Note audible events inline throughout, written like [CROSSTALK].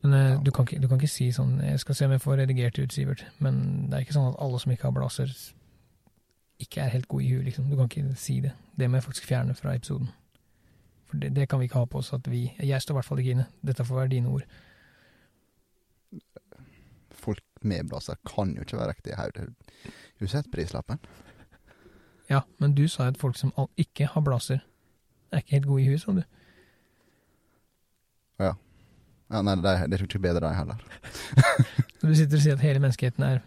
Men eh, du, kan ikke, du kan ikke si sånn Jeg skal se om jeg får redigert ut, Sivert. Men det er ikke sånn at alle som ikke har blazer, ikke er helt gode i huet, liksom. Du kan ikke si det. Det må jeg faktisk fjerne fra episoden. For det, det kan vi ikke ha på oss at vi Jeg står i hvert fall ikke inne. Dette får være dine ord. Folk med blazer kan jo ikke være riktige hodet. Har du sett prislappen? Ja, men du sa at folk som ikke har blazer, er ikke helt gode i huet, sa du. Ja, nei, det, er- det er jo ikke bedre, de heller. [LAUGHS] Så du sitter og sier at hele menneskeheten er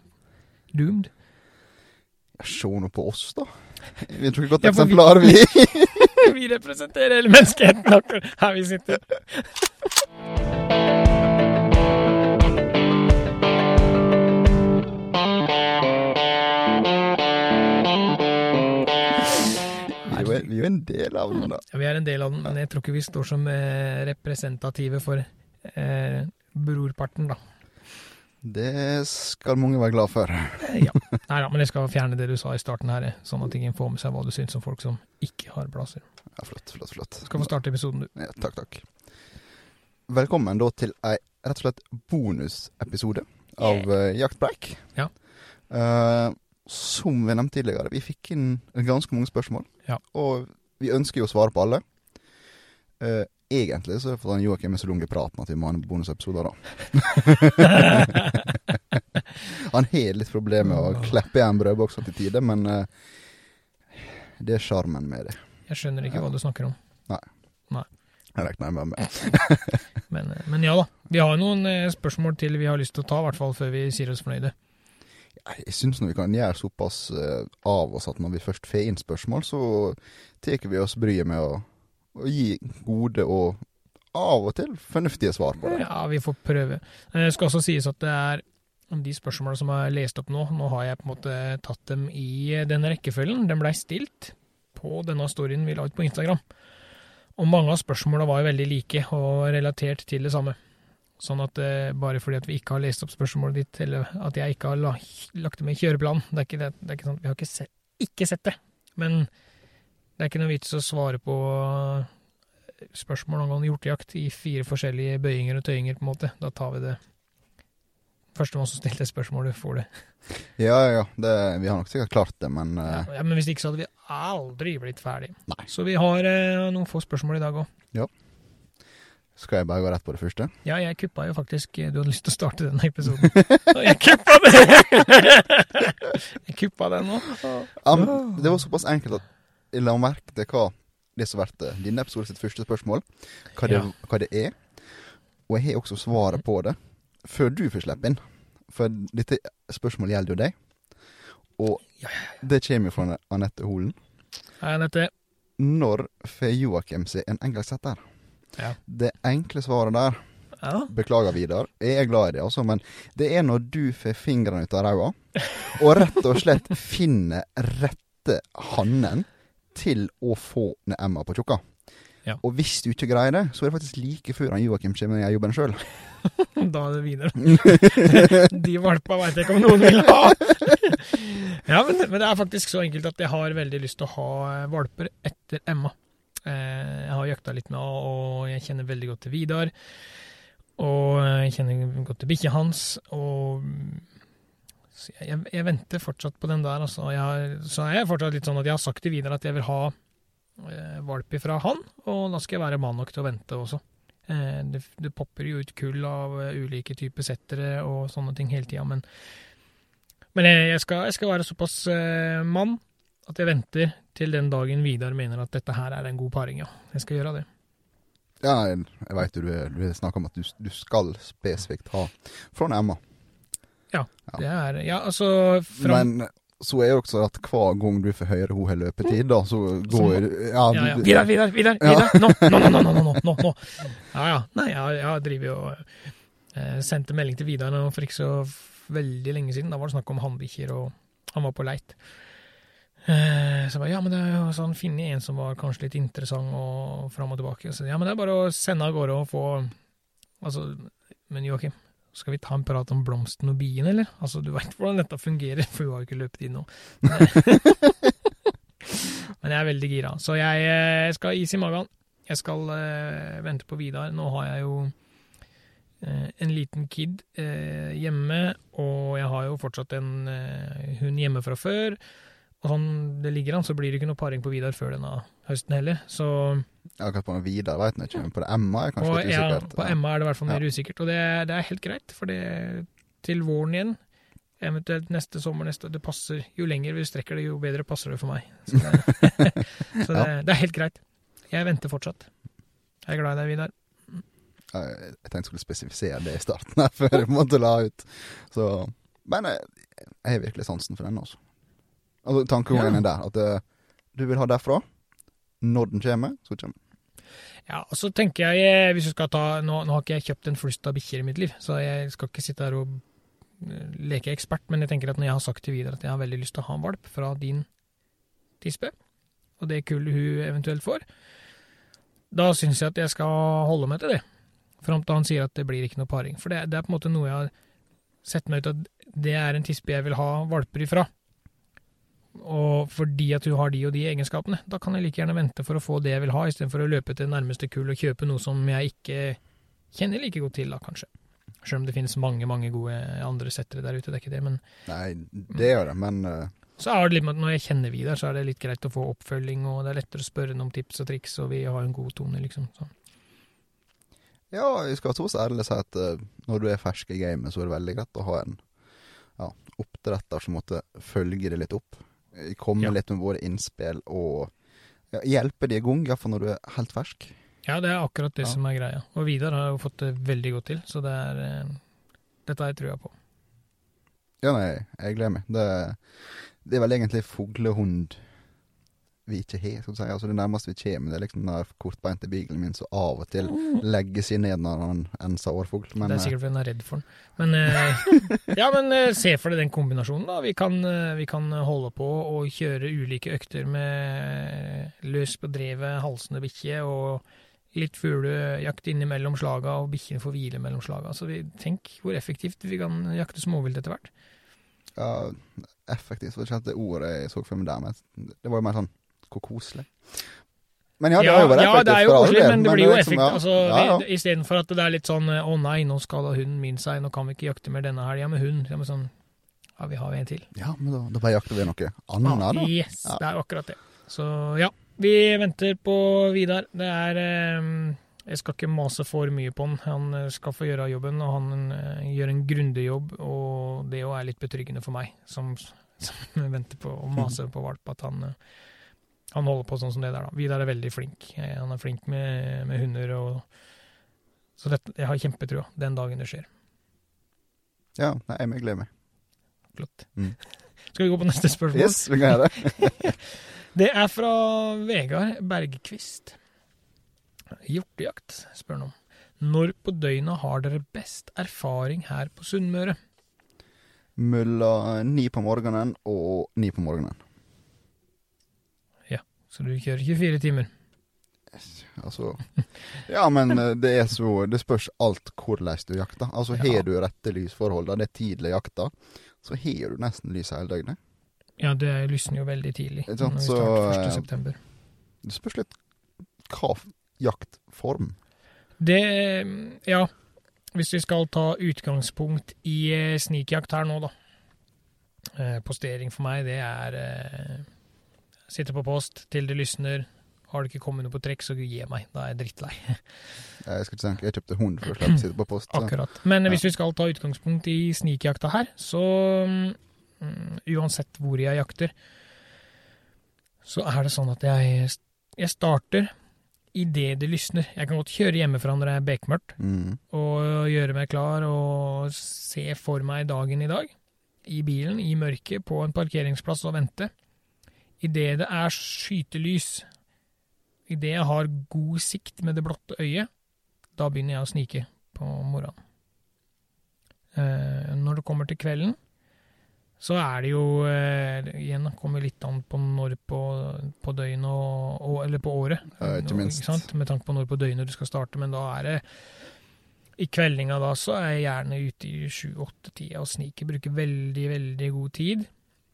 doomed? Se nå på oss, da. Vi tror ikke godt Ja, eksemplar, vi. [LAUGHS] vi representerer hele menneskeheten akkurat her vi sitter. Vi er, jo, vi er jo en del av den, da. Ja, vi er en del av den, men jeg tror ikke vi står som eh, representative for eh, brorparten, da. Det skal mange være glad for. Eh, ja. Nei da, men jeg skal fjerne det du sa i starten her, eh, sånn at ingen får med seg hva du syns om folk som ikke har plasser. Ja, flott, flott, flott. Skal få starte episoden, du. Ja, takk, takk. Velkommen da til ei rett og slett bonusepisode av uh, Jaktpreik. Ja. Uh, som vi nevnte tidligere, vi fikk inn ganske mange spørsmål. Ja. Og vi ønsker jo å svare på alle. Eh, egentlig så er det fordi Joakim er så lang i praten at vi må ha en bonusepisode, da. [LAUGHS] Han har litt problemer med å kleppe igjen brødboksa til tider, men uh, det er sjarmen med det. Jeg skjønner ikke hva du snakker om. Jeg regner med meg. [LAUGHS] Men, eh, men ja da. Vi har noen eh, spørsmål til vi har lyst til å ta, i hvert fall før vi sier oss fornøyde. Jeg syns vi kan gjøre såpass av oss at når vi først får inn spørsmål, så tar vi oss bryet med å, å gi gode og av og til fornuftige svar på det. Ja, vi får prøve. Eh, Det skal også sies at det er de spørsmålene som er lest opp nå, nå har jeg på en måte tatt dem i den rekkefølgen. Den blei stilt på denne storyen vi la ut på Instagram. Og mange av spørsmåla var jo veldig like og relatert til det samme. Sånn at eh, bare fordi at vi ikke har lest opp spørsmålet ditt, eller at jeg ikke har la, lagt det med i kjøreplanen Det er ikke, det, det er ikke sant, Vi har ikke se, ikke sett det. Men det er ikke noe vits å svare på eh, spørsmål angående hjortejakt i fire forskjellige bøyinger og tøyinger, på en måte. Da tar vi det Førstemann som stilte spørsmålet, får det. [LAUGHS] Ja, ja, ja. Det, vi har nok sikkert klart det, men uh... Ja, ja, men hvis ikke så hadde vi aldri blitt ferdig. Nei. Så vi har uh, noen få spørsmål i dag òg. skal jeg bare gå rett på det første? Ja, jeg kuppa jo faktisk Du hadde lyst til å starte denne episoden. [LAUGHS] Og jeg kuppa det! [LAUGHS] jeg kuppa den nå. Ja, men det var såpass enkelt at la merke til hva det som ble denne episoden sitt første spørsmål. Hva det, Ja. hva det er. Og jeg har også svaret på det før du får slippe inn. For dette spørsmålet gjelder jo deg. Og det kommer jo fra Anette Holen. Hei, Anette. Når får Joakim seg en engelsksetter? Ja. Det enkle svaret der, Ja. beklager Vidar, jeg er glad i det altså, men det er når du får fingrene ut av ræva, og rett og slett finner rette hannen til å få Emma på tjukka. Ja. Og hvis du ikke greier det, så er det faktisk like før han Joakim kommer i jobben sjøl. [LAUGHS] Da er det videre. [LAUGHS] De valpa veit jeg ikke om noen vil ha. ja, men, men det er faktisk så enkelt at jeg har veldig lyst til å ha eh, valper etter Emma. Eh, Jeg har jakta litt med henne, og jeg kjenner veldig godt til Vidar. Og jeg kjenner godt til bikkja hans, og så jeg, jeg venter fortsatt på den der. Altså. Har, så er jeg fortsatt litt sånn at jeg har sagt til Vidar at jeg vil ha eh, valp ifra han, og da skal jeg være mann nok til å vente også. Eh, det, det popper jo ut kull av uh, ulike typer settere og sånne ting hele tida, men, men jeg, jeg, skal, jeg skal være såpass eh, mann at jeg venter til den dagen Vidar mener at dette her er en god paring, ja. Jeg skal gjøre det. Ja, jeg veit du, du snakker om at du, du skal spesifikt ha fra Emma. Ja. Det er Ja, altså fram, Men så er det også at hver gang du får høre hun har løpetid, da, så går må- ja, ja, ja. Vidar, Vidar, Vidar! Vidar. Nå, nå, nå, nå, nå, nå, nå. Ja, ja. Nei, jeg, jeg driver jo eh, sendte melding til Vidar for ikke så veldig lenge siden. Da var det snakk om hannbikkjer, og han var på leit. Eh, så jeg bare, ja, men det er jo sånn, finne en som var kanskje litt interessant, og fram og tilbake. Så ja, men det er bare å sende av gårde og få Altså, men Joakim, skal vi ta en prat om blomsten og bien, eller? Altså, du veit hvordan dette fungerer, [LAUGHS] for hun har jo ikke løpet inn nå. [LAUGHS] Men jeg er veldig gira. Så jeg eh, skal ha is i magen. Jeg skal uh, vente på Vidar. Nå har jeg jo uh, en liten kid uh, hjemme, og jeg har jo fortsatt en hund hjemme fra før. Og sånn det ligger an, så blir det ikke noe paring på Vidar før denne høsten heller. Så Akkurat på videre vet jeg ikke, men på det Emma er kanskje kanskje litt usikkert. ja, på Emma er det i hvert fall mer Ja. usikkert, og det, det er helt greit, for det til våren igjen, eventuelt neste sommer, neste, det passer. Jo lenger vi strekker det, jo bedre passer det for meg. Så det, [LAUGHS] så det, det er helt greit. Jeg venter fortsatt. Jeg er glad i deg, Vidar. Jeg tenkte jeg skulle spesifisere det i starten, her, [LAUGHS] før jeg måtte la ut. Så, men jeg, jeg har virkelig sansen for den, altså. altså Tankegangen Ja. er der, at eh, du vil ha derfra. Når den kommer, så kommer den. Ja, og så tenker jeg, eh, hvis du skal ta, nå, nå har ikke jeg kjøpt en flust av bikkjer i mitt liv, så jeg skal ikke sitte her og eh, leke ekspert, men jeg tenker at når jeg har sagt til Vidar at jeg har veldig lyst til å ha en valp fra din tispe, og det kullet hun eventuelt får, da syns jeg at jeg skal holde meg til det. Fram til han sier at det blir ikke noe paring. For det, det er på en måte noe jeg har sett meg ut at det er en tispe jeg vil ha valper ifra. Og fordi at hun har de og de egenskapene, da kan jeg like gjerne vente for å få det jeg vil ha, istedenfor å løpe til nærmeste kull og kjøpe noe som jeg ikke kjenner like godt til, da, kanskje. Selv om det finnes mange, mange gode andre settere der ute, det er ikke det, men Nei, det gjør det, men uh... så er det litt med at når jeg kjenner Vidar, så er det litt greit å få oppfølging, og det er lettere å spørre ham om tips og triks, og vi har en god tone, liksom. Så. ja, jeg skal så ærlig si at uh, når du er fersk i gamet, så er det veldig greit å ha en ja, oppdretter som måtte følge det litt opp. Eh, Komme Ja. litt med våre innspill og hjelpe de i gang, iallfall når du er helt fersk. Ja, det er akkurat det Ja. som er greia. Og Vidar har jo fått det veldig godt til, så det er eh, Dette har jeg trua på. Ja, nei, jeg gleder meg. Det, det er vel egentlig fuglehund vi ikke har, skal du si. Altså, det nærmeste vi kommer, det er liksom den kortbeinte beaglen min som av og til legger seg ned når han enser årfugl. Men det er eh, sikkert fordi han er redd for den. Men, eh, [LAUGHS] ja, men eh, se for deg den kombinasjonen, da. Vi kan, eh, vi kan holde på og kjøre ulike økter med løs på drevet, halsende bikkje og litt fuglejakt innimellom slaga, og bikkjene får hvile mellom slaga. Så vi, tenk hvor effektivt vi kan jakte småvilt etter hvert. ja, effektivt var ikke helt det ordet jeg så for meg der, men det var jo mer sånn hvor koselig. Men ja, det har jo vært ja, effektivt det er jo koselig, men det blir jo liksom, effektivt. ja. Altså, ja, ja. Istedenfor at det er litt sånn Å nei, nå skada hunden min seg, nå kan vi ikke jakte mer denne helga med hund. Ja, men sånn, ja, vi har en til. Ja, men da, da bare jakter vi noe annet, da. Yes, Ja. det er akkurat det. Så ja, vi venter på Vidar. Det er eh, Jeg skal ikke mase for mye på han. Han eh, skal få gjøre jobben, og han eh, gjør en grundig jobb. Og det òg er litt betryggende for meg, som, [LAUGHS] som venter på å mase på valp, at han, eh, han holder på sånn som det der. da. Vidar er veldig flink. Eh, Han er flink med, med hunder. og Så dette, jeg har kjempetrua den dagen det skjer. Ja, nei, jeg gleder meg. Flott. Mm. [LAUGHS] Skal vi gå på neste spørsmål? Yes, vi kan gjøre det. [LAUGHS] [LAUGHS] Det er fra Vegard Bergqvist. Hjortejakt, spør han om. Når på døgnet har dere best erfaring her på Sunnmøre? Mellom ni på morgenen og ni på morgenen. Så du kjører 24 timer? Altså [LAUGHS] Ja, men eh, det er så Det spørs alt hvordan du jakter. Altså, Ja. har du rette lysforhold, da det er tidlig jakta, så har du nesten lys hele døgnet. Ja, det lysner jo veldig tidlig. Ikke sant, så, 1. eh, september. Det spørs litt hva jaktform. Det Ja, hvis vi skal ta utgangspunkt i eh, snikjakt her nå, da. Eh, postering for meg, det er eh, Sitte på post til det lysner. Har det ikke kommet noe på trekk, så gi meg. Da er jeg drittlei. [LAUGHS] Jeg skal ikke tenke, jeg kjøpte hund for å slippe å sitte på post. Så. Akkurat. Men hvis vi skal ta utgangspunkt i snikjakta her, så um, uansett hvor jeg jakter, så er det sånn at jeg, jeg starter idet det lysner. Jeg kan godt kjøre hjemmefra når det er bekmørkt, Mm. og gjøre meg klar og se for meg dagen i dag. I bilen, i mørket, på en parkeringsplass og vente. Idet det er skytelys, idet jeg har god sikt med det blotte øyet, da begynner jeg å snike på morgenen. Eh, når det kommer til kvelden, så er det jo eh, Igjen kommer litt an på når på, på døgnet og, og Eller på året. Ja, ikke minst. sant? Med tanke på når på døgnet du skal starte, men da er det i kveldinga da så er jeg gjerne ute i sju-åtte-tida og sniker. Bruker veldig, veldig god tid.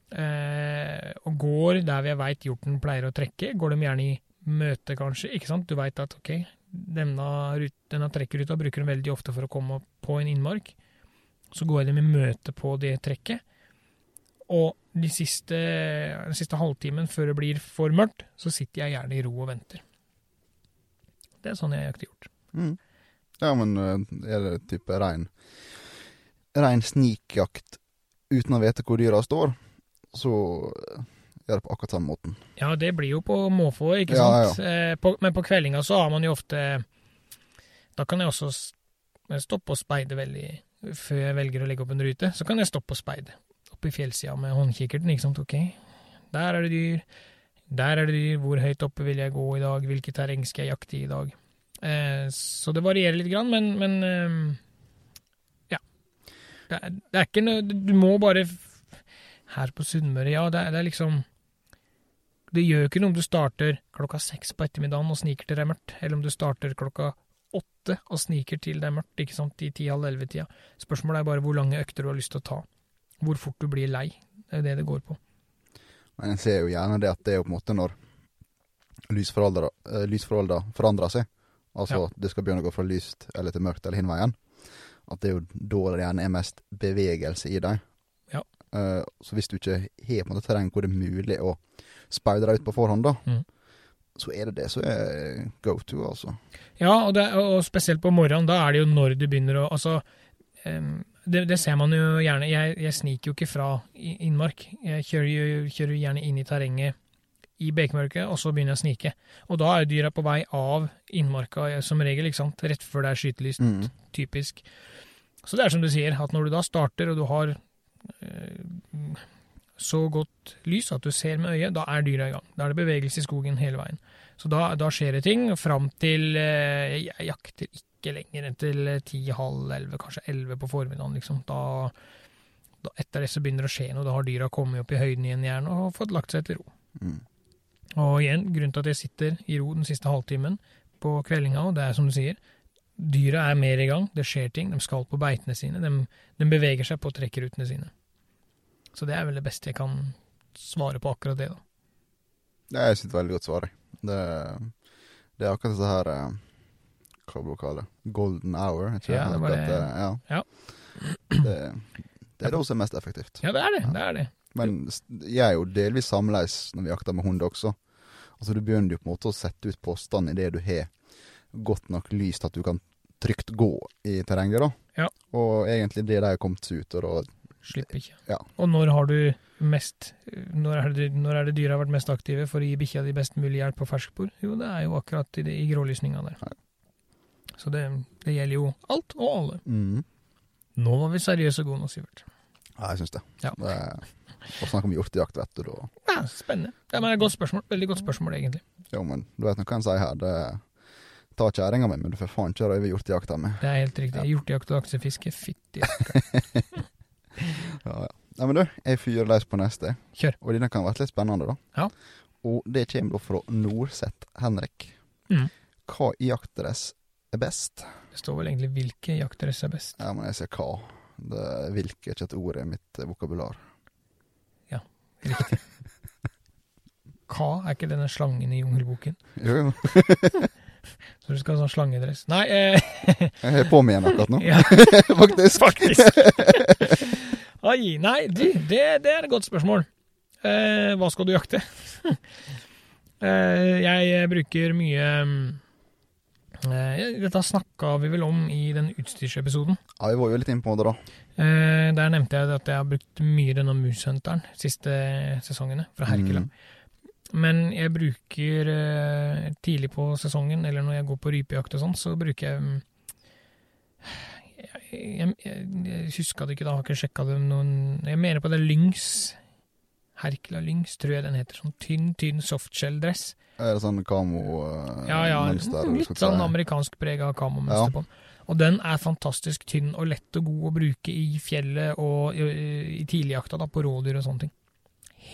Eh, og går der vi veit hjorten pleier å trekke. Går de gjerne i møte, kanskje. ikke sant? Du veit at ok, denne, denne trekkruta bruker de veldig ofte for å komme på en innmark, så går de i møte på det trekket. Og de siste, den siste halvtimen før det blir for mørkt, så sitter jeg gjerne i ro og venter. Det er sånn jeg jakter hjort. Mm. Ja, men eh, er det type rein Rein snikjakt uten å vite hvor dyra står, så eh, gjør det på akkurat samme måten. Ja, det blir jo på måfå, ikke Ja, sant? Eh, på, men på kveldinga så har man jo ofte Da kan jeg også stoppe og speide veldig Før jeg velger å legge opp en rute, så kan jeg stoppe og speide. Oppe i fjellsida med håndkikkerten, ikke sant. Ok, der er det dyr. Der er det dyr. Hvor høyt oppe vil jeg gå i dag? Hvilket terreng skal jeg jakte i i dag? Eh, så det varierer litt, grann, men, men eh, ja. Det er, det er ikke noe Du må bare Her på Sunnmøre, ja, det er, det er liksom det gjør jo ikke noe om du starter klokka seks på ettermiddagen og sniker til det er mørkt, eller om du starter klokka åtte og sniker til det er mørkt, ikke sant, i ti-halv elleve-tida. Spørsmålet er bare hvor lange økter du har lyst til å ta. Hvor fort du blir lei. Det er jo det det går på. Men jeg ser jo gjerne det at det er jo på en måte når lysforholda eh, forandrer seg, altså Ja. det skal begynne å gå fra lyst eller til mørkt eller hin veien, at det er jo da det gjerne er mest bevegelse i dem. Eh, så hvis du ikke har på en måte terreng hvor det er mulig å speide deg ut på forhånd, da, Mm. så er det det som er go to, altså. Ja, og, det, og spesielt på morgenen, da er det jo når du begynner å Altså, det, det ser man jo gjerne. Jeg, jeg sniker jo ikke fra innmark. Jeg kjører jo kjører jo gjerne inn i terrenget i bekmørket, og så begynner jeg å snike. Og da er dyra på vei av innmarka eh, som regel, ikke sant? Rett før det er skytelyst. Mm. typisk. Så det er som du sier, at når du da starter og du har så godt lys at du ser med øyet, da er dyra i gang. Da er det bevegelse i skogen hele veien. Så da, da skjer det ting fram til eh, Jeg jakter ikke lenger enn til eh, ti, halv elleve, kanskje elleve på formiddagen, liksom. Da, da etter det så begynner det å skje noe. Da har dyra kommet opp i høyden igjen gjerne og fått lagt seg til ro. Mm. Og igjen, grunnen til at jeg sitter i ro den siste halvtimen på kveldinga, og det er som du sier, dyra er mer i gang, det skjer ting, de skal på beitene sine, de, de beveger seg på trekkrutene sine. Så det er vel det beste jeg kan svare på akkurat det, da. Det er et veldig godt svar, jeg. Det, det er akkurat dette her eh, Hva blir det kalt? Golden hour? Ikke Ja, det var det. eh, ja. Ja. Det, det er det er mest effektivt. Ja, det er det, det er det. Men jeg er jo delvis samleis når vi jakter med hund også. Altså Du begynner jo på en måte å sette ut påstand det du har godt nok lys til at du kan trygt gå i terrenget. da. Ja. Og egentlig det de kommet ut. Og da, Slipp ikke. Ja. Og når har du mest Når er det, når er det dyra har vært mest aktive for å gi bikkja di best mulig hjelp på ferskspor? Jo, det er jo akkurat i, i grålysninga der. Ja. Så det, det gjelder jo alt og alle. mm. Nå var vi seriøse og gode nå, Sivert. Ja, jeg syns det. Ja. det er, å snakke om hjortejakt, vet du. Og... Ja, spennende. Det er et godt spørsmål. Veldig godt spørsmål, egentlig. Jo, men du vet nå hva en sier her. Det Ta kjerringa mi, men du får faen ikke røyve hjortejakta mi. Det er helt riktig. Ja. Hjortejakt og laksefiske, fytti. [LAUGHS] Ja, ja. Nei, men du, jeg fyrer løs på neste. Kjør. Og denne kan være litt spennende, da. Ja. Og det kommer da fra Norseth Henrik. Mm. Hva jaktdress er best? Det står vel egentlig hvilke jaktdress er best. Ja, men jeg sier hva. Det Hvilke er ikke et ord i mitt vokabular. Ja, Riktig. [LAUGHS] Hva er ikke denne slangen i Jungelboken? Jo, jo. [LAUGHS] Så du skal ha sånn slangedress? Nei, eh, [LAUGHS] Jeg er på meg igjen akkurat nå, [LAUGHS] ja, [LAUGHS] faktisk. faktisk. Oi, nei, det, det er et godt spørsmål. Eh, hva skal du jakte? eh, jeg bruker mye eh, Dette snakka vi vel om i den utstyrsepisoden. Ja, vi var jo litt inne på det, da. Eh, der nevnte jeg at jeg har brukt mye denne Moosehunteren siste sesongene, fra Herkula. Mm. Men jeg bruker eh, tidlig på sesongen, eller når jeg går på rypejakt og sånn, så bruker jeg mm, jeg, jeg, jeg, huska det ikke, da har ikke sjekka det noen Jeg mener på det Lynx. Herkela Lynx, tror jeg den heter. Sånn tynn, tynn softshell-dress. Er det sånn kamo-mønster? Ja, ja, litt sånn amerikansk preg av kamomønster Ja. på den. Og den er fantastisk tynn og lett og god å bruke i fjellet og i, i tidligjakta, da, på rådyr og sånne ting.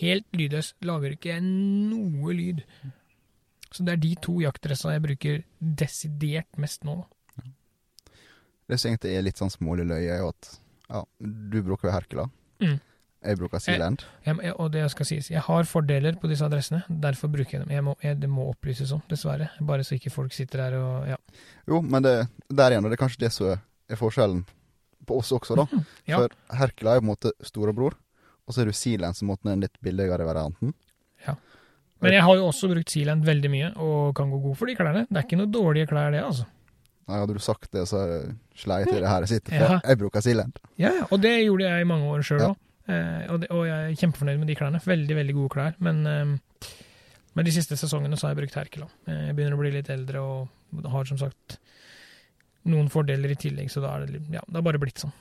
Helt lydløs. Lager ikke noe lyd. Så det er de to jaktdressa jeg bruker desidert mest nå. Det som egentlig er litt sånn smålig løye, er jo at ja, du bruker jo Herkela. Mm. Jeg bruker Sealand. Jeg, jeg, og det skal sies, jeg har fordeler på disse adressene, derfor bruker jeg dem. Jeg må, jeg, det må opplyses om, dessverre. Bare så ikke folk sitter der og Ja. Jo, men det, der igjen, og det er kanskje det som er forskjellen på oss også, da. [LAUGHS] Ja. For Herkula er jo på en måte storebror, og så er du Sealand som måten er den litt billigere varianten. Ja. Men jeg har jo også brukt Sealand veldig mye, og kan gå god for de klærne. Det er ikke noe dårlige klær, det, altså. Nei, hadde du sagt det, så slei jeg til det her jeg sitter, for Ja. jeg bruker Sealand. Ja, ja, og det gjorde jeg i mange år sjøl Ja. òg. Eh, og, og jeg er kjempefornøyd med de klærne. Veldig, veldig gode klær. Men eh, med de siste sesongene så har jeg brukt Herkeland. Eh, Jeg begynner å bli litt eldre og har som sagt noen fordeler i tillegg, så da er det, ja, det er bare blitt sånn.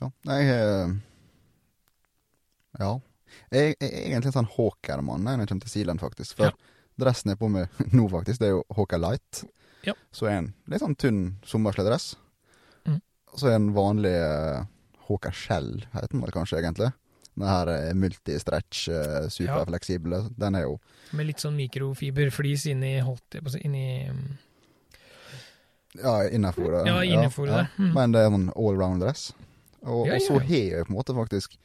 Ja. Eh, ja. Jeg, jeg er egentlig en sånn Hawker-mann når jeg kommer til Sealand, faktisk. For Ja. dressen jeg er på med [LAUGHS] nå, faktisk, det er jo Hawker Light. Ja. Så er en litt sånn tynn sommersledress. Mm. Så er en vanlig uh, Hawker Shell, heter den vel kanskje egentlig. Den her eh, multistretch, uh, superfleksible. Den er jo Med litt sånn mikrofiberflis inni, holdt jeg på å si, inni ja, innafor. det. Ja, innenfor det. Mm. Men det er en allround-dress. Og, Ja, og så ja, ja. har jeg på en måte faktisk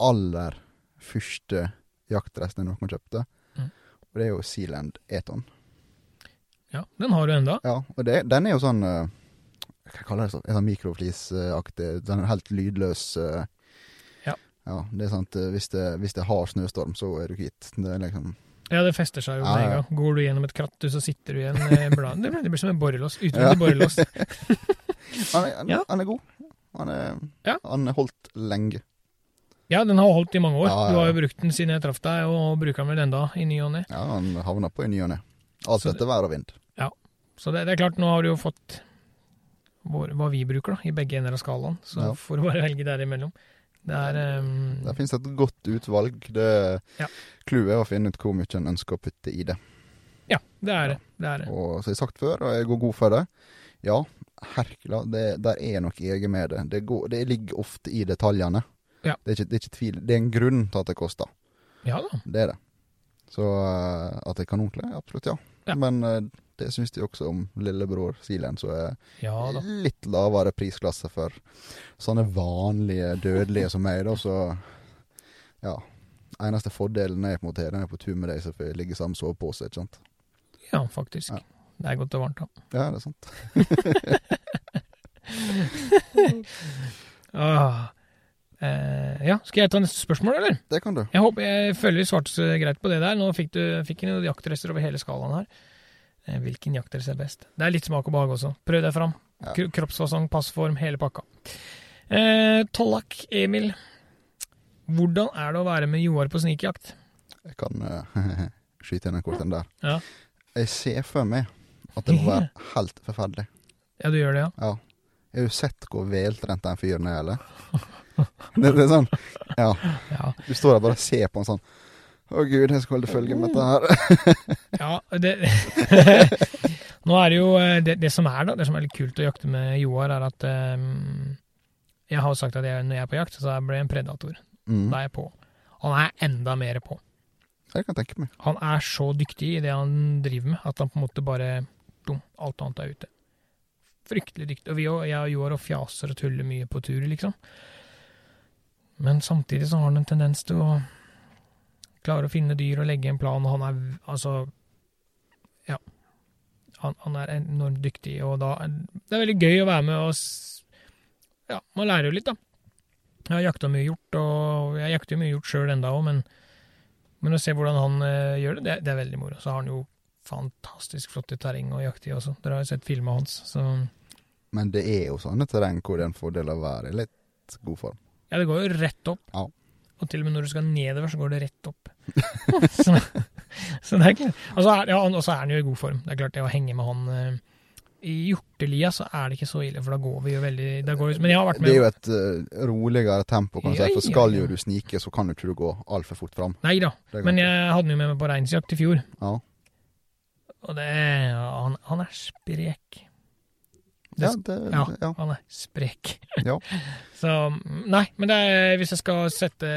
aller første jaktdressen jeg noen kjøpte. Mm. Og det er jo Sealand Eton. Ja, den har du enda. Ja, og det, den er jo sånn uh, Hva kaller jeg det? sånn? En sånn mikroflisaktig Den er helt lydløs. uh, Ja. ja. Det er sant, eh, hvis det, hvis det har snøstorm, så er du kvitt. Det er liksom Ja, det fester seg jo med en gang. Går du gjennom et kratt, så sitter du igjen med bladet. Det blir- Det blir som en borrelås. Utvendig Ja. borrelås. [LAUGHS] Han er, han, Ja. han er god. Han er, Ja. han er holdt lenge. Ja, den har holdt i mange år. Ja, ja, Du har jo brukt den siden jeg traff deg, og bruker den vel enda i ny og ne. Ja, den havner på i ny og ne. Alt etter vær og vind. Ja. Så det, det er klart, nå har du jo fått vår, hva vi bruker, da, i begge ender av skalaen. Så Ja. får du bare velge derimellom. Det er um, Der finnes et godt utvalg. Det Ja. Clouet er å finne ut hvor mye en ønsker å putte i det. Ja, det er det. Det er det. Og som jeg har sagt før, og jeg går god for det, ja, Herkula, det, der er noe eget med det. Det, går, det ligger ofte i detaljene. Ja. Det, er ikke, det er ikke tvil. Det er en grunn til at det koster. Ja da. Det er det. Så uh, at det er kanonkle, absolutt ja. Ja. Men uh, det syns de også om lillebror Silen, så er Ja litt lavere prisklasse for sånne vanlige dødelige som meg, da, så ja. Eneste fordelen er på en måte den er på tur med deg, så får jeg ligge sammen og sove på seg, ikke sant. Ja, faktisk. Ja. Det er godt og varmt, da. Ja, det er sant. [LAUGHS] Ah. Eh, ja, skal jeg ta neste spørsmål, eller? Det kan du. Jeg håper jeg føler vi svarte greit på det der. Nå fikk du fikk noen jaktdresser over hele skalaen her. Eh, hvilken jaktdress er best? Det er litt smak og behag også. Prøv deg fram. Ja. Kroppsfasong, passform, hele pakka. Eh, Tollak Emil. Hvordan er det å være med Joar på snikjakt? Jeg kan uh, [LAUGHS] skyte inn en kort en der. Ja. Jeg ser for meg at det må være helt forferdelig. Ja, du gjør det, ja? Ja. Har du sett hvor veltrent den fyren er, eller? [LAUGHS] Det, det er sånn Ja. Ja. Du står der bare og ser på han sånn Å gud, jeg skal holde følge med dette her. [LAUGHS] ja det, [LAUGHS] Nå er det jo eh, det, det som er da, det som er litt kult å jakte med Joar, er at um, Jeg har jo sagt at jeg, når jeg er på jakt, så blir jeg en predator. Mm. Da er jeg på. Han er enda mer på. Jeg kan tenke meg. Han er så dyktig i det han driver med, at han på en måte bare dum, Alt annet er ute. Fryktelig dyktig. Og vi og, jeg og Joar og fjaser og tuller mye på tur, liksom. Men samtidig så har han en tendens til å klare å finne dyr og legge en plan, og han er altså Ja. Han, han er enormt dyktig, og da Det er veldig gøy å være med og Ja, man lærer jo litt, da. Jeg har jakta mye hjort, og jeg jakter mye hjort sjøl enda òg, men men å se hvordan han eh, gjør det, det, det er veldig moro. Så har han jo fantastisk flotte terreng å jakte i også. Dere har jo sett filma hans. Så Men det er jo sånne terreng hvor det er en fordel å være i litt god form. Ja, det går jo rett opp. Ja. Og til og med når du skal nedover, så går det rett opp. [LAUGHS] så, så det er klart. Og så er, ja, er han jo i god form. Det er klart, det å henge med han eh, i hjortelia, så er det ikke så ille, for da går vi jo veldig går Men jeg har vært Det er jo et uh, roligere tempo, kan du si. For skal jo du snike, så kan jo ikke du gå altfor fort fram. Nei da, men jeg hadde den jo med meg på reinsjakt i fjor. Ja. Og det han, han er sprek. Ja, det, Ja, ja. han er sprek. [LAUGHS] Ja. Så nei, men det er, hvis jeg skal sette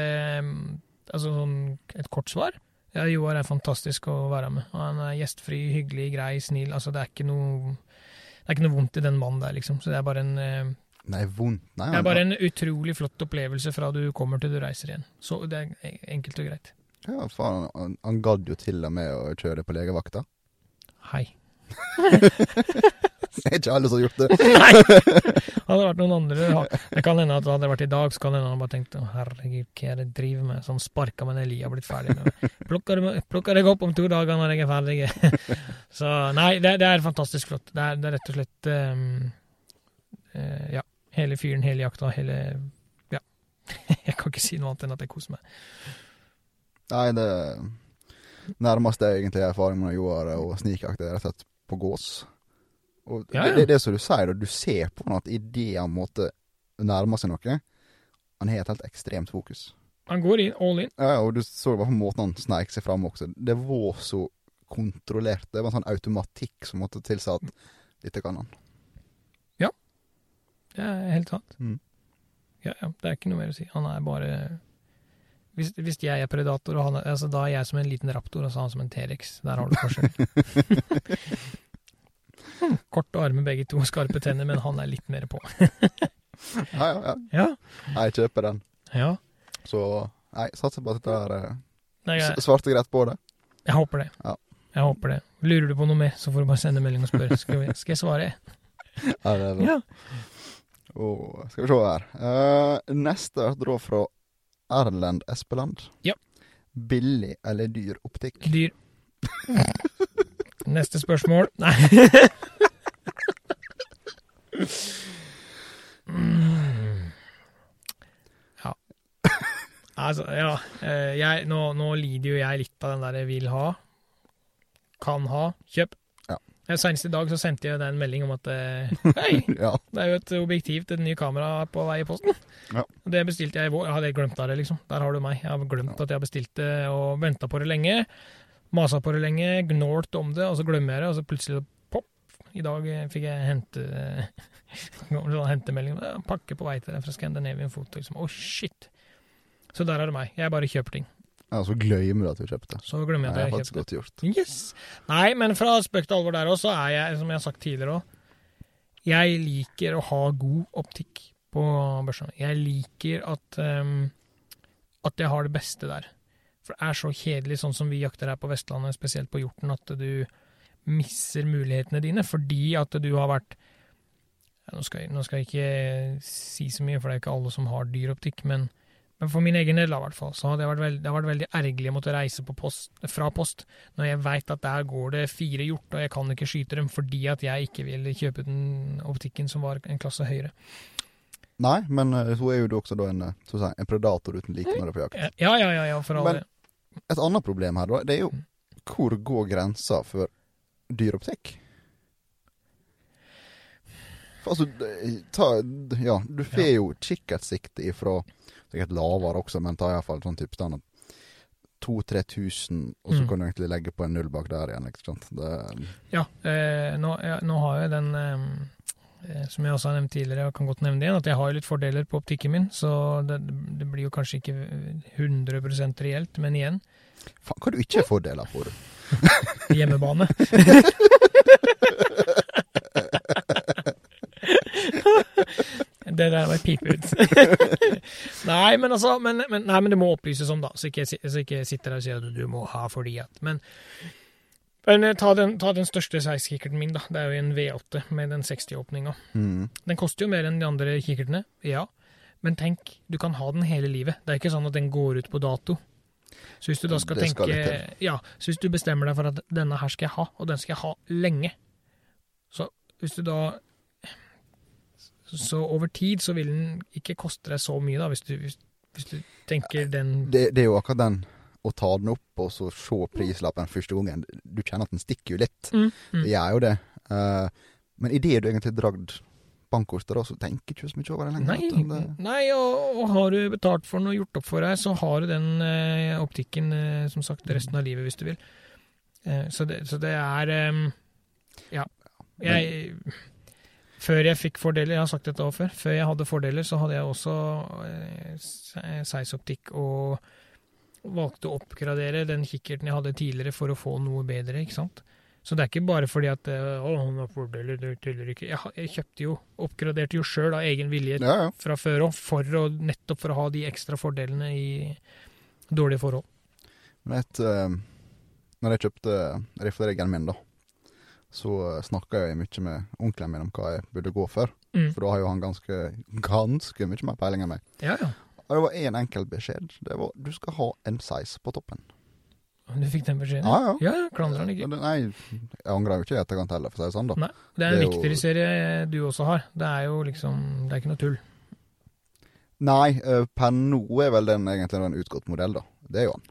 altså sånn et kort svar ja, Joar er fantastisk å være med. Han er gjestfri, hyggelig, grei, snill. Altså, det er ikke noe det er ikke noe vondt i den mannen der, liksom. Så det er bare en, Nei, vondt Nei, det er bare en utrolig flott opplevelse fra du kommer til du reiser igjen. Så det er enkelt og greit. Ja, faen, han, han gadd jo til og med å kjøre på legevakta. Hei. [LAUGHS] [LAUGHS] Det er ikke alle som har gjort det. [LAUGHS] Nei! [LAUGHS] Hadde det vært noen andre Det kan hende at det hadde vært i dag, så kan hende han bare tenkte å herregud, hva er det jeg driver med? som sparka med den lia og blitt ferdig med. Plukker, plukker deg opp om to dager når jeg er ferdig. Så nei, det, det er fantastisk flott. Det er, det er rett og slett um, uh, Ja. Hele fyren, hele jakta, hele Ja. Jeg kan ikke si noe annet enn at jeg koser meg. Nei, det nærmeste jeg egentlig har erfaring med Joar og snikjakt, er rett og slett på gås. Og Ja, det, ja. det, det er som du sier, du ser på han at idet han måtte nærme seg noe, han har et helt ekstremt fokus. Han går inn, all in. Ja, og du så bare på måten han sneik seg fram også. Det var så kontrollert. Det var en sånn automatikk som måtte tilsi at dette kan han. Det er helt sant. Mm. Ja, ja, det er ikke noe mer å si. Han er bare Hvis, hvis jeg er predator, og han altså, da er jeg som en liten raptor, og så er han som en T-rex. Der har du forskjell. [LAUGHS] [LAUGHS] [LAUGHS] Korte armer begge to, skarpe tenner, men han er litt mer på. [LAUGHS] Ja, ja, ja. Ja. Jeg kjøper den. ja. Så nei, satser på at dette er eh, svarte greit på det. jeg håper det. Ja. Jeg håper det. Lurer du på noe mer, så får du bare sende melding og spørre. Skal, vi, skal jeg svare? Ja, det er bra. Ja. Oh, skal vi se her. Uh, neste er da fra Erlend Espeland. Ja. Billig eller dyr optikk? Dyr. [LAUGHS] Neste spørsmål. [LAUGHS] Nei. Mm. Ja. Altså, ja. eh, Jeg, nå, nå lider jo jeg litt av den der vil ha. Kan ha. Kjøp. Ja. Eh, Senest i dag så sendte jeg deg en melding om at eh, [LAUGHS] Hei, Ja. det er jo et objektiv til det nye kameraet på vei i posten. Ja. Det bestilte jeg i vår. Jeg hadde glemt av det, liksom. Der har du meg. Jeg har glemt at jeg bestilte og venta på det lenge. Masa på det lenge, gnålt om det, og så glemmer jeg det, og så plutselig pop. I dag eh, fikk jeg hente [LAUGHS] hentemelding. Pakke på vei til deg fra Scandinavian Photo. Liksom. Oh, shit! Så der er det meg. Jeg bare kjøper ting. ja, så glemmer du at du kjøpte. Så glemmer jeg at jeg faktisk kjøpte. godt gjort. Yes! Nei, men fra spøk til alvor der også, så er jeg, som jeg har sagt tidligere òg Jeg liker å ha god optikk på børsene. Jeg liker at um, at jeg har det beste der. For det er så kjedelig, sånn som vi jakter her på Vestlandet, spesielt på hjorten, at du misser mulighetene dine fordi at du har vært ja, nå, skal jeg, nå skal jeg ikke si så mye, for det er ikke alle som har dyr optikk, men, men for min egen del i hvert fall, så hadde jeg vært veld, det har vært veldig ergerlig å måtte reise på post, fra post når jeg veit at der går det fire hjort, og jeg kan ikke skyte dem fordi at jeg ikke vil kjøpe den optikken som var en klasse høyere. Nei, men eh, hun er jo også en, eh, si, en predator uten like når det er på jakt. Ja, ja, ja, ja for all Men-. Et annet problem her, da, det er jo hvor går grensa for dyroptikk? Altså, ta, ja, du får jo kikkertsikte ifra sikkert lavere også, men ta iallfall sånn type standard 2000-3000, og så Mm. kan du egentlig legge på en null bak der igjen, ikke sant. Det, Ja, eh, nå, ja, nå har jeg den eh, som jeg også har nevnt tidligere, og kan godt nevne det igjen, at jeg har litt fordeler på optikken min, så det, det blir jo kanskje ikke 100 reelt, men igjen, faen, hva du ikke har fordeler på, du? [LAUGHS] hjemmebane. [LAUGHS] Det der var pip ut. [LAUGHS] nei, men altså men, men, Nei, men det må opplyses om, da, så ikke, så ikke sitter der og sier at du må ha fordi at Men, men eh, ta, den, ta den største size-kikkerten min, da. Det er jo en V8 med den 60-åpninga. Mm. Den koster jo mer enn de andre kikkertene, ja. Men tenk, du kan ha den hele livet. Det er ikke sånn at den går ut på dato. Så hvis du da skal skal tenke Ja, så hvis du bestemmer deg for at denne her skal jeg ha, og den skal jeg ha lenge Så hvis du da Så over tid så vil den ikke koste deg så mye, da, hvis du, hvis, hvis du tenker den Det, det er jo akkurat den å ta den opp og så se prislappen første gangen. Du kjenner at den stikker jo litt. mm, mm. Det gjør jo det. Uh, men idet du egentlig har dragd bankkortet, da, så tenker du ikke så mye over det lenger. Nei. Det, nei og, og har du betalt for den og gjort opp for deg, så har du den eh, optikken eh, som sagt resten av livet, hvis du vil. Eh, så, det, så det er eh, Ja. Jeg Før jeg fikk fordeler, jeg har sagt dette òg før, før jeg hadde fordeler, så hadde jeg også eh, size-optikk og valgte å oppgradere den kikkerten jeg hadde tidligere for å få noe bedre, ikke sant. Så det er ikke bare fordi at å, han har fordeler, det teller ikke. Jeg, jeg kjøpte jo, oppgraderte jo sjøl av egen vilje ja, ja. fra før òg, for å, nettopp for å ha de ekstra fordelene i dårlige forhold. Men et, eh, når jeg kjøpte riffeleggen min, da, så snakka jeg mye med onkelen min om hva jeg burde gå for. Mm. For da har jo han ganske, ganske mye mer peiling enn meg. Ja, ja. Og det var én enkel beskjed. Det var du skal ha en size på toppen. Du fikk den beskjeden? Ja, ja. Ja, klandrer han ikke. Nei, jeg angrer jo ikke i etterkant heller, for å si det sånn, da. Nei, det er en Det er jo- serie du også har. Det er jo liksom Det er ikke noe tull. Nei, eh, per nå er vel den egentlig en utgått modell, da. Det er jo han.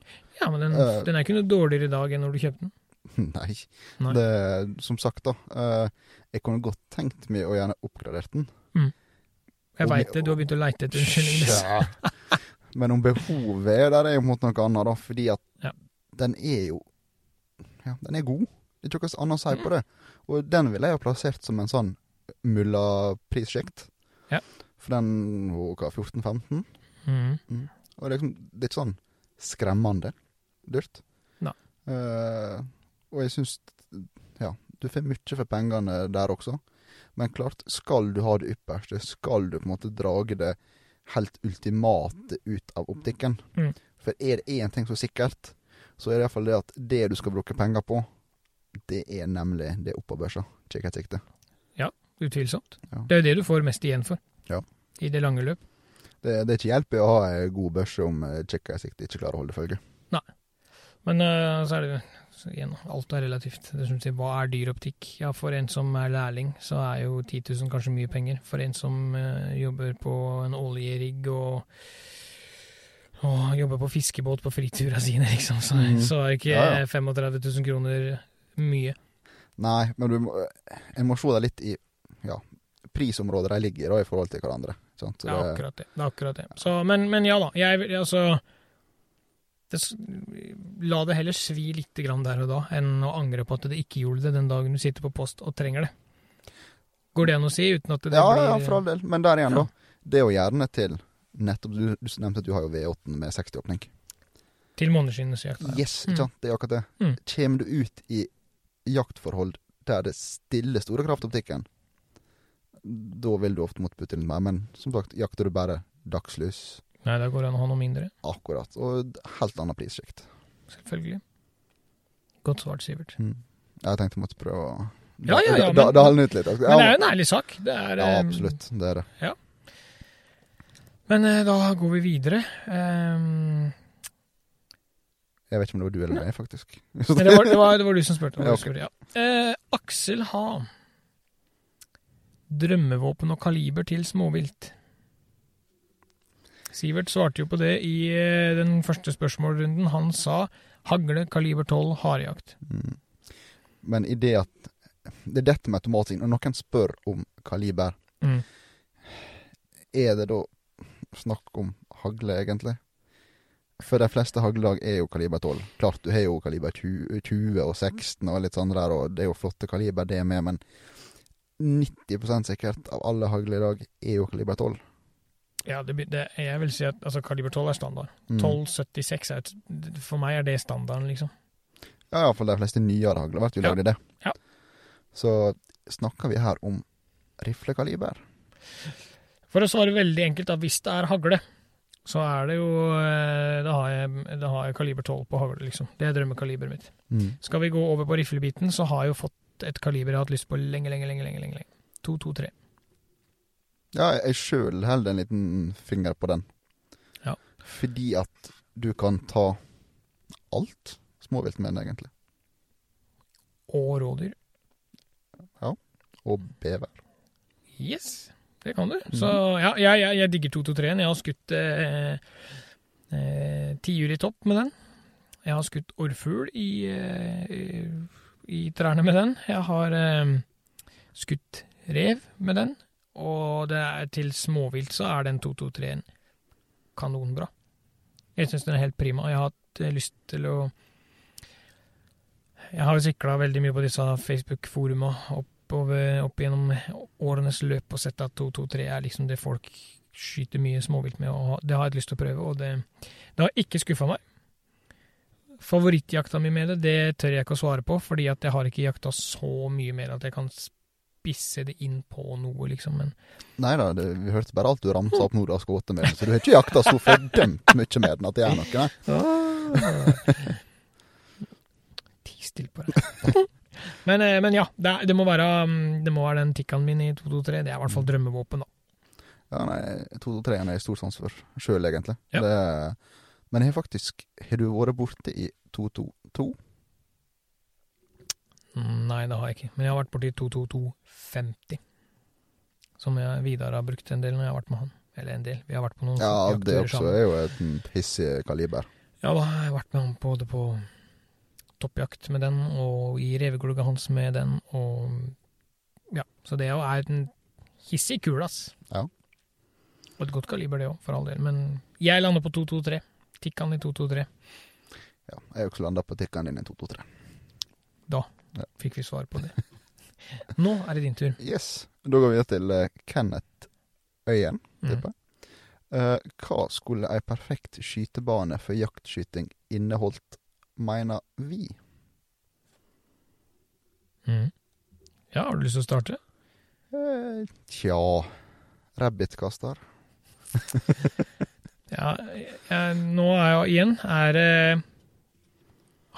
Ja, men den, uh, den er ikke noe dårligere i dag enn når du kjøpte den. [LAUGHS] Nei. Nei. Det, som sagt, da. eh, jeg kunne godt tenkt meg å gjerne oppgradert den. Jeg veit det, du har begynt å leite etter unnskyldninger. Ja. Men om behovet er der, er jo på en måte noe annet, da. Fordi at Ja. den er jo Ja, den er god. Det er ikke noe annet å si på det. Og den ville jeg ha plassert som en sånn mulla-prissjikt. Ja. For den var hva, 14-15? Mhm. Og det er, liksom, det er ikke sånn skremmende dyrt. Nei. Uh, og jeg syns Ja, du får mye for pengene der også. Men klart, skal du ha det ypperste, skal du på en måte drage det helt ultimate ut av optikken. Mm. For er det én ting som er sikkert, så er det iallfall det at det du skal bruke penger på, det er nemlig det oppå børsa. Kikkertsikte. Utvilsomt. Ja. Det er jo det du får mest igjen for. Ja. I det lange løp. Det, det er ikke hjelp i å ha ei god børse om eh, kikkertsikte ikke klarer å holde følge. Men uh, så er det så igjen, alt er relativt. Det som sier, Hva er dyr optikk? Ja, For en som er lærling, så er jo 10 000 kanskje mye penger. For en som uh, jobber på en oljerigg og, og jobber på fiskebåt på fritura sine, liksom, så, mm. så er ikke Ja, ja. 35 000 kroner mye. Nei, men du må, en må se det litt i ja, prisområdet de ligger i, i forhold til hverandre. Sant? Så Det er akkurat det. det, er akkurat det. Så, men, men ja da. Jeg, altså det, La det heller svi litt grann der og da, enn å angre på at det ikke gjorde det den dagen du sitter på post og trenger det. Går det an å si uten at det ja, blir ja, for all del. Men der igjen, Ja. da. Det er jo gjerne til nettopp Du, du nevnte at du har jo V8 med 60-åpning. Til måneskinnets jakt? ja. Yes, Mm. ikke sant. Det er akkurat det. Mm. Kommer du ut i jaktforhold der det stiller store kraftoptikken, da vil du ofte måtte putte inn mer. Men som sagt, jakter du bare dagslys, Nei, da går det an å ha noe mindre. akkurat. Og helt annet prissjikt. Selvfølgelig. Godt svart, Sivert. Mm. Jeg tenkte jeg måtte prøve å Ja, ja, ja, men- da, ut litt. Men det er jo en ærlig sak. Det er, Ja, eh, absolutt. Det er det. Men eh, da går vi videre. Um, Jeg vet ikke om det var du eller meg, faktisk. det, var, det, var, det var du som spurte. Ja, okay. ja. Eh, Aksel Ha. Drømmevåpen og kaliber til småvilt. Sivert svarte jo på det i eh, den første spørsmålrunden. Han sa hagle kaliber 12 harejakt. Mm. Men i det at Det er dette med automatisk Når noen spør om kaliber, Mm. er det da snakk om hagle, egentlig? For de fleste haglelag er jo kaliber 12. Klart du har jo kaliber 20, 20 og 16 og litt sånn der, og det er jo flotte kaliber det med, men 90% sikkert av alle hagle i dag er jo kaliber 12. Ja, det, det, jeg vil si at altså, kaliber 12 er standard. Mm. 1276 er et, For meg er det standarden, liksom. Ja, iallfall de fleste nyere hagler blir jo lagd i det. Ja. Så snakker vi her om riflekaliber. For å svare veldig enkelt, da, hvis det er hagle, så er det jo eh, Da har jeg, da har jeg kaliber 12 på hagle, liksom. Det er drømmekaliberet mitt. Mm. Skal vi gå over på riflebiten, så har jeg jo fått et kaliber jeg har hatt lyst på lenge, lenge, lenge. lenge, lenge. 223. Ja, jeg sjøl holder en liten finger på den. Ja. Fordi at du kan ta alt småvilt med den, egentlig. Og rådyr. Ja. Og bever. Yes, det kan du. Mhm. Så ja, jeg, jeg, jeg digger 223-en. Jeg har skutt eh, eh, tiur i topp med den. Jeg har skutt orrfugl i, eh, i trærne med den. Jeg har eh, skutt rev med den. Og er til småvilt så er den 223-en kanonbra. Jeg syns den er helt prima. Jeg har hatt eh, lyst til å Jeg har sikla veldig mye på disse Facebook-foruma oppover, opp gjennom årenes løp og sett at 223 er liksom det folk skyter mye småvilt med, og det har jeg lyst til å prøve, og det, det har ikke skuffa meg. Favorittjakta mi med det, det tør jeg ikke å svare på, fordi at jeg har ikke jakta så mye mer at jeg kan spisse det inn på noe, liksom, men Nei da, vi hørte bare alt du ramsa opp når du har skutt med den, så du har ikke jakta så fordømt mye med den at det er noe, nei. Ti stille på deg. Men, eh, men ja, det, det, må være, mm, det må være den Tikkaen min i 223. Det er i hvert fall Mm. drømmevåpen, da. Ja, nei, 223 er jeg stor sans for sjøl, egentlig. Ja. Det, men jeg har faktisk Har du vært borte i 222? Mm, Nei, det har jeg ikke. Men jeg har vært borti 22250. Som jeg, Vidar har brukt en del når jeg har vært med han. Eller en del. Vi har vært på noen Ja, det også sammen. er jo et hissig kaliber. Ja, da har jeg vært med han både på toppjakt med den, og i reveglugga hans med den, og Ja, så det er en hissig kul, ass. Ja. Og et godt kaliber, det òg, for all del. Men jeg lander på 223. Tikkan i 223. Ja, jeg har også landa på tikkan din i 223. Fikk vi svar på det. Nå er det din tur. Yes. Da går vi videre til eh, Kenneth Øyen, Mm. tipper jeg. Eh, hva skulle ei perfekt skytebane for jaktskyting inneholdt, mener vi? Mm. Ja, har du lyst til å starte? Eh, tja Rabbitkaster. [LAUGHS] Ja, jeg, nå er jo igjen Er det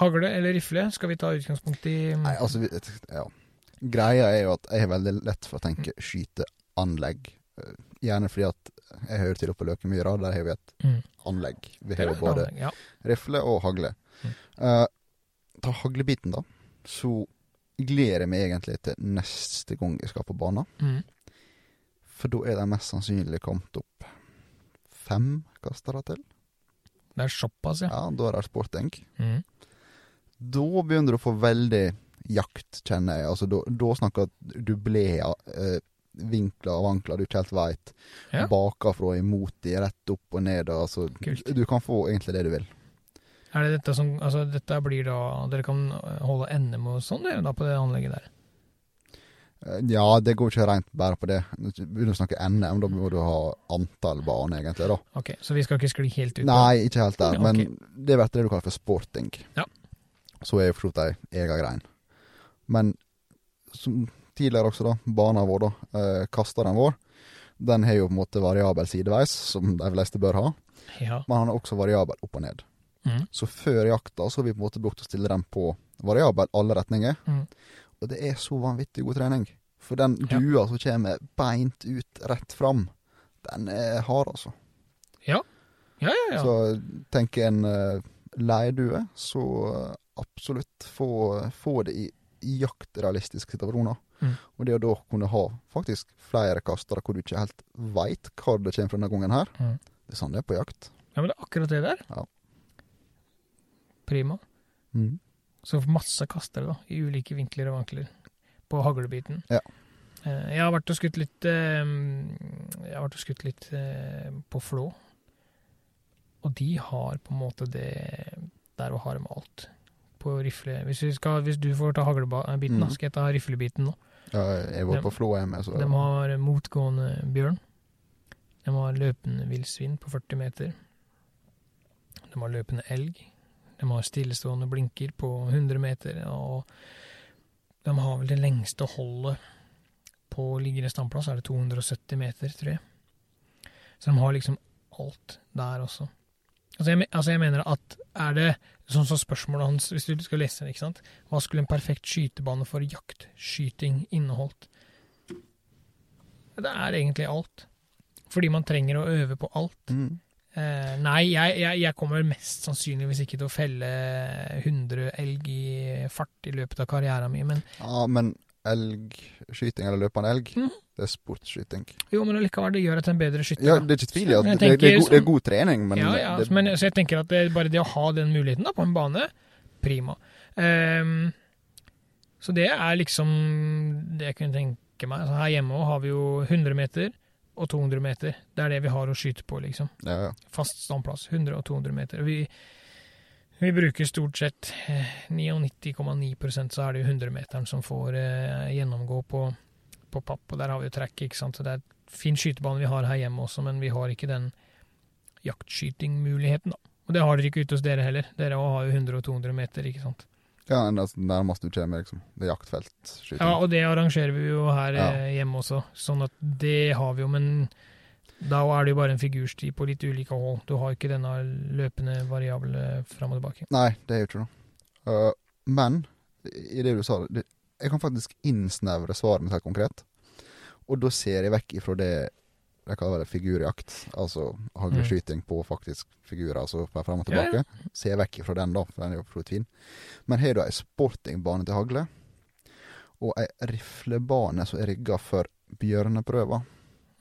hagle eller rifle? Skal vi ta utgangspunkt i Nei, altså vi, Ja. Greia er jo at jeg har veldig lett for å tenke skyteanlegg. Eh, Gjerne fordi at jeg hører til oppe på Løkemyra, der har vi et Mm. anlegg. Vi har jo både Ja. rifle og hagle. Mm. Uh, ta haglebiten, da. Så gleder jeg meg egentlig til neste gang jeg skal på banen. Mm. For da er det mest sannsynlig kommet opp fem kastere til. Det er såpass, ja. Ja, Da er det sporting. Mm. Da begynner du å få veldig jakt, kjenner jeg. Altså, da, da snakker du bler eh, vinkler og ankler du ikke helt veit. Ja. Bakafra og imot de, rett opp og ned. Altså, Kult. du kan få egentlig det du vil. Er det dette som Altså, dette blir da Dere kan holde NM og sånn, dere, da, på det anlegget der? Eh, Ja, det går ikke rent bare på det. Begynner å snakke NM, da må du ha antall baner, egentlig. da. Ok, så vi skal ikke skli helt ut? Nei, ikke helt der, Okay. men det blir det du kaller for sporting. Ja. Så er jo for så vidt ei egen grein. Men som tidligere også, da, bana vår, da, eh, kasteren vår, den har jo på en måte variabel sideveis, som de fleste bør ha, Ja. men han er også variabel opp og ned. Mm. Så før jakta så har vi på en måte brukt å stille den på variabel alle retninger, Mm. og det er så vanvittig god trening. For den Ja. som kommer beint ut rett fram, den er hard, altså. Ja, ja, ja. ja. Så tenker en uh, leirdue, så eh, absolutt få, få det i, i jaktrealistiske situasjoner. Mm. Og det å da kunne ha faktisk flere kastere hvor du ikke helt veit hva det kommer fra denne gangen her, Mm. det er sånn det er på jakt. ja, men det er akkurat det der. Ja. Prima. Mm. Så masse kastere, da, i ulike vinkler og vankler på haglebiten. Ja. Eh, Jeg har vært og skutt litt eh, Jeg har vært og skutt litt eh, på Flå. Og de har på en måte det Der og har med alt. På rifle Hvis, vi skal, hvis du får ta haglebiten, Mhm. skal jeg ta riflebiten nå. Ja, jeg var de, på Flå, hjemme, så De har motgående bjørn. De har løpende villsvin på 40 meter. De har løpende elg. De har stillestående blinker på 100 meter. Og de har vel det lengste holdet på liggende standplass, er det 270 meter, tror jeg. Så de har liksom alt der også. Altså jeg, altså jeg mener at er det sånn som spørsmålet hans, hvis du skal lese det, ikke sant Hva skulle en perfekt skytebane for jaktskyting inneholdt? Det er egentlig alt. Fordi man trenger å øve på alt. mm. Eh, nei, jeg, jeg, jeg kommer mest sannsynligvis ikke til å felle 100 elg i fart i løpet av karrieren min, men Ja, men elgskyting, eller løpende elg, Mhm. Det er sportsskyting. jo, men allikevel, det gjør at en bedre skytter. Ja, det er ikke tvil i at det, det, er god, det er god trening, men, ja, ja, det, men så jeg tenker at det, bare det å ha den muligheten da, på en bane, prima. Um, så det er liksom det jeg kunne tenke meg. Altså, her hjemme har vi jo 100 meter og 200 meter. Det er det vi har å skyte på, liksom. ja, ja. Fast standplass. 100 og 200 meter. Vi, vi bruker stort sett eh, 99,9% så er det jo 100-meteren som får eh, gjennomgå på, på papp, og der har vi jo trekk, ikke sant. Så det er et fin skytebane vi har her hjemme også, men vi har ikke den jaktskytingmuligheten, da. Og det har dere ikke ute hos dere heller. Dere har jo 100 og 200 meter, ikke sant. ja det er nærmest du kommer, liksom. Det er jaktfeltskyting. Ja, og det arrangerer vi jo her Ja. eh, hjemme også, sånn at det har vi jo, men da er det jo bare en figursti på litt ulike hold. Du har ikke denne løpende variable fram og tilbake. Nei, det er jo ikke det. Uh, men i det du sa, det, jeg kan faktisk innsnevre svaret mitt helt konkret. Og da ser jeg vekk ifra det jeg kaller det figurjakt, altså hagleskyting på faktisk figurer, altså frem og Ja, tilbake. Ser jeg vekk ifra den, da, for den er jo fin. Men har du ei sportingbane til hagle, og ei riflebane som er rigga for bjørneprøver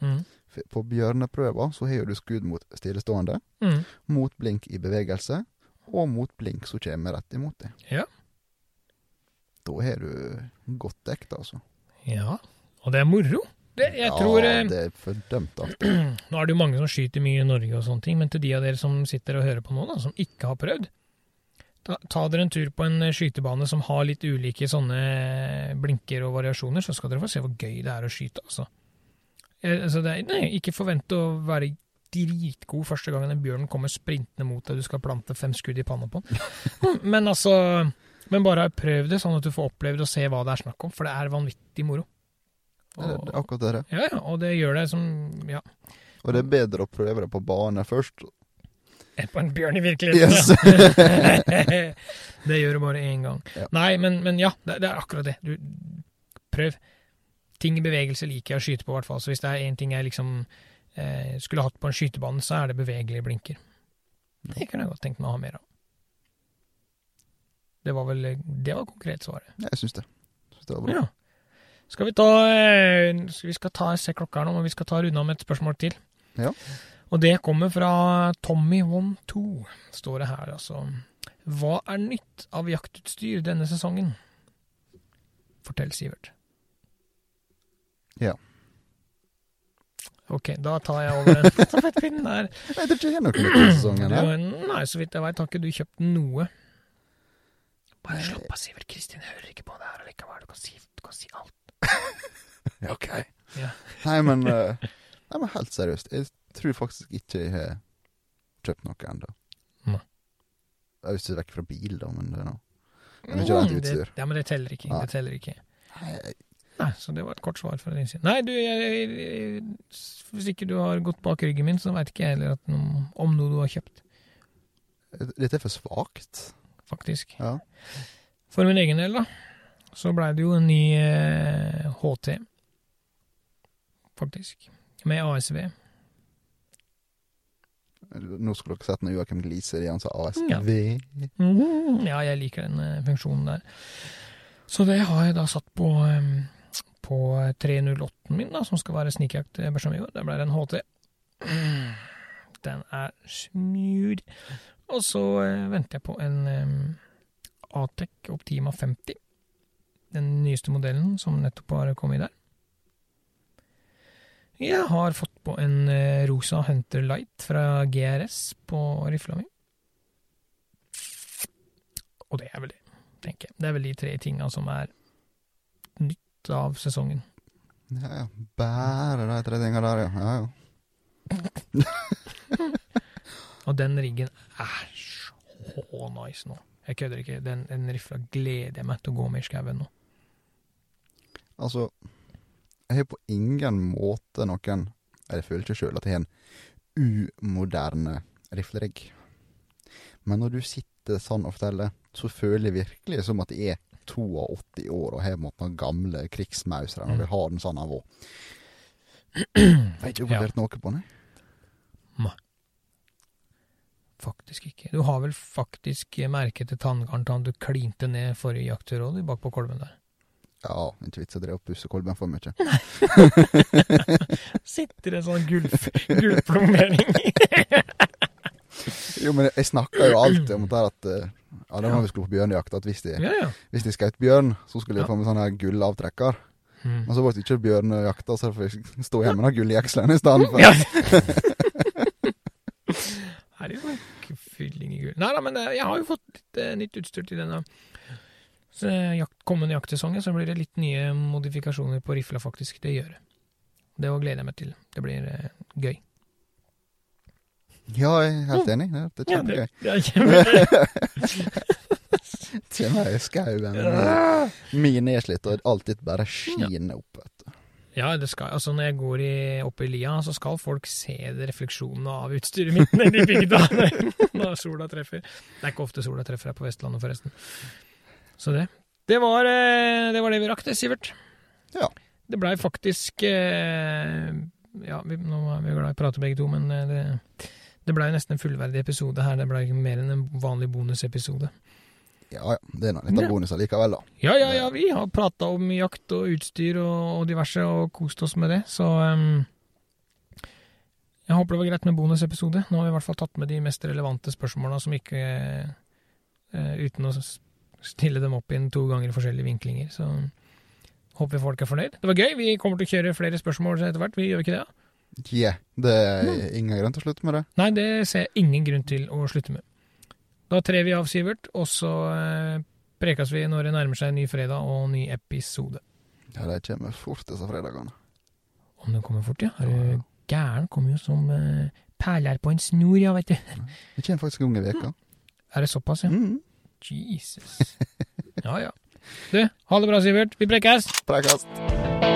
Mm. På bjørneprøver så har du skudd mot stillestående, Mm. mot blink i bevegelse, og mot blink som kommer rett imot deg. Ja. Da har du godt dekt, altså. ja. Og det er moro. Det, jeg ja, tror eh, det er fordømt artig. [CLEARS THROAT] Nå er det jo mange som skyter mye i Norge og sånne ting, men til de av dere som sitter og hører på nå, da, som ikke har prøvd, ta, ta dere en tur på en eh, skytebane som har litt ulike sånne blinker og variasjoner, så skal dere få se hvor gøy det er å skyte, altså. Eh, altså er, nei, ikke forvent å være dritgod første gangen en bjørn kommer sprintende mot deg, du skal plante fem skudd i panna på den. [LAUGHS] Men altså, men bare prøv det, sånn at du får oppleve det og se hva det er snakk om, for det er vanvittig moro. Er det er akkurat det. Ja, ja, og det gjør det som Ja. Og det er bedre å prøve det på bane først. [LAUGHS] På en bjørn i virkeligheten, Yes. ja. [LAUGHS] det gjør du bare én gang. Ja. Nei, men, men ja, det, det er akkurat det. Du, prøv. Ting i bevegelse liker jeg å skyte på, i hvert fall. Så hvis det er én ting jeg liksom eh, skulle hatt på en skytebane, så er det bevegelige blinker. Det kunne jeg godt tenkt meg å ha mer av. Det var vel Det var konkret svaret. Jeg syns det. Synes det var bra. Ja. Skal vi ta eh, Vi skal ta, se klokka her nå, men vi skal ta runde om et spørsmål til. Ja. Og det kommer fra Tommy12, står det her, altså. Hva er nytt av jaktutstyr denne sesongen? Fortell, Sivert. Ja. Ok, da tar jeg over [LAUGHS] stafettpinnen der. Jeg vet ikke, er det noe nytt i sesongen? Nei, så vidt jeg veit, har ikke du kjøpt noe. Bare slapp av, Sivert. Kristin hører ikke på det her allikevel. Du kan si, du kan si alt. [LAUGHS] Ok. Ja. Nei, men, uh, nei, men helt seriøst. Jeg tror faktisk ikke jeg har kjøpt noe ennå. Jeg er ikke vekk fra bil, da, men det er noe. Men Mm, utstyr. Det, ja, men det teller ikke. Nei. Det teller ikke. Nei, jeg- Nei, så det var et kort svar fra din side. Nei, du, jeg, jeg, hvis ikke du har gått bak ryggen min, så veit ikke jeg heller noe, om noe du har kjøpt, dette er for svakt. Faktisk. Ja. For min egen del, da, så blei det jo en ny eh, HT, faktisk. Med ASV. Nå skulle dere sett når Joakim gliser i han sa ASV. Ja. Mhm, Ja, jeg liker den eh, funksjonen der. Så det har jeg da satt på, eh, på 308-en min, da, som skal være snikjakt i år. Der ble det en HT. Den er smooth. Og så eh, venter jeg på en eh, Atec Optima 50. Den nyeste modellen som nettopp har kommet der. Jeg har fått på en eh, rosa Hunter Light fra GRS på rifla mi. Og det er vel det, tenker jeg. Det er vel de tre tinga som er nytt av sesongen. Ja, ja. Bare de tre tinga der, ja. ja, ja. [LAUGHS] Og den riggen er så nice nå. Jeg kødder ikke. Den, den rifla gleder jeg meg til å gå med i skauen nå. Altså, jeg har på ingen måte noen Jeg føler ikke sjøl at jeg har en umoderne riflerigg. Men når du sitter sånn og forteller, så føler jeg virkelig som at jeg er 82 år og har måttet noen gamle krigsmausere når vi jeg har den sånn han [CLEARS THROAT] var. Jeg har ikke vurdert noe på den. jeg. Faktisk ikke. Du har vel faktisk merket til tanngarntann du klinte ned forrige jaktråd bak på kolben der. Ja, ikke vits å drive og pusse kolben for mye. [LAUGHS] Sitter en sånn gull, gullplombering Jo, men jeg snakka jo alltid om det her at eh, Ja, det var da vi skulle på bjørnejakt, at hvis de, Ja, ja. hvis de skjøt bjørn, så skulle de Ja. få med sånn her gullavtrekker. Mm. Men så ble det ikke bjørnjakta, så får jeg stå hjemme med den gulljekselen i stedet. for. [LAUGHS] [LAUGHS] Ja. det er jo fylling i gull. Nei da, men eh, jeg har jo fått litt eh, nytt utstyr til denne så, eh, jakt, kommende jaktsesongen. Så blir det litt nye modifikasjoner på rifla, faktisk. Det gjør det. Det gleder jeg meg til. Det blir eh, gøy. Ja, jeg er helt enig. Det er kjempegøy. det, det er [LAUGHS] skauen. Ja. Min nedslitt, og alltid bare skiner opp. Ja, det skal, altså når jeg går i, oppe i lia, så skal folk se refleksjonene av utstyret mitt nede i bygda [LAUGHS] når sola treffer. Det er ikke ofte sola treffer her på Vestlandet, forresten. Så det. Det var, eh, det var det vi rakk, det, Sivert. Ja. Det blei faktisk eh, Ja, vi, nå er vi glad i å prate begge to, men eh, det, det blei nesten en fullverdig episode her. Det blei mer enn en vanlig bonusepisode. Ja ja, det er nå litt av bonuser likevel, da. Ja, ja, ja, vi har prata om jakt og utstyr og, diverse, og kost oss med det, så um, Jeg håper det var greit med bonusepisode. Nå har vi i hvert fall tatt med de mest relevante spørsmåla som ikke uh, Uten å stille dem opp inn to ganger i forskjellige vinklinger, så håper vi folk er fornøyd. Det var gøy. Vi kommer til å kjøre flere spørsmål etter hvert. Vi gjør ikke det? ja? Yeah, det er ingen grunn til å slutte med det. Nei, det ser jeg ingen grunn til å slutte med. Da trer vi av, Sivert, og så eh, prekes vi når det nærmer seg en ny fredag og ny episode. Ja, de kommer fort, disse fredagene. Om de kommer fort, ja. Er du gæren? Kommer jo som eh, perler på en snor, ja, veit du. Det kommer faktisk en gang i veka. Er det såpass, ja? Mm. Jesus. Ja ja. Du, ha det bra, Sivert. Vi prekes! Prekast.